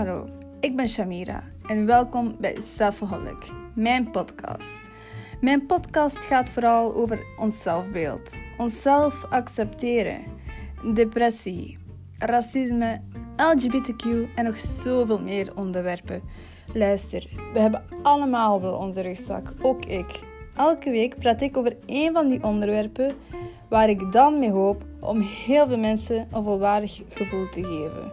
Hallo, ik ben Shamira en welkom bij Selfaholic, mijn podcast. Mijn podcast gaat vooral over ons zelfbeeld, onszelf accepteren, depressie, racisme, LGBTQ en nog zoveel meer onderwerpen. Luister, we hebben allemaal wel onze rugzak, ook ik. Elke week praat ik over één van die onderwerpen waar ik dan mee hoop om heel veel mensen een volwaardig gevoel te geven.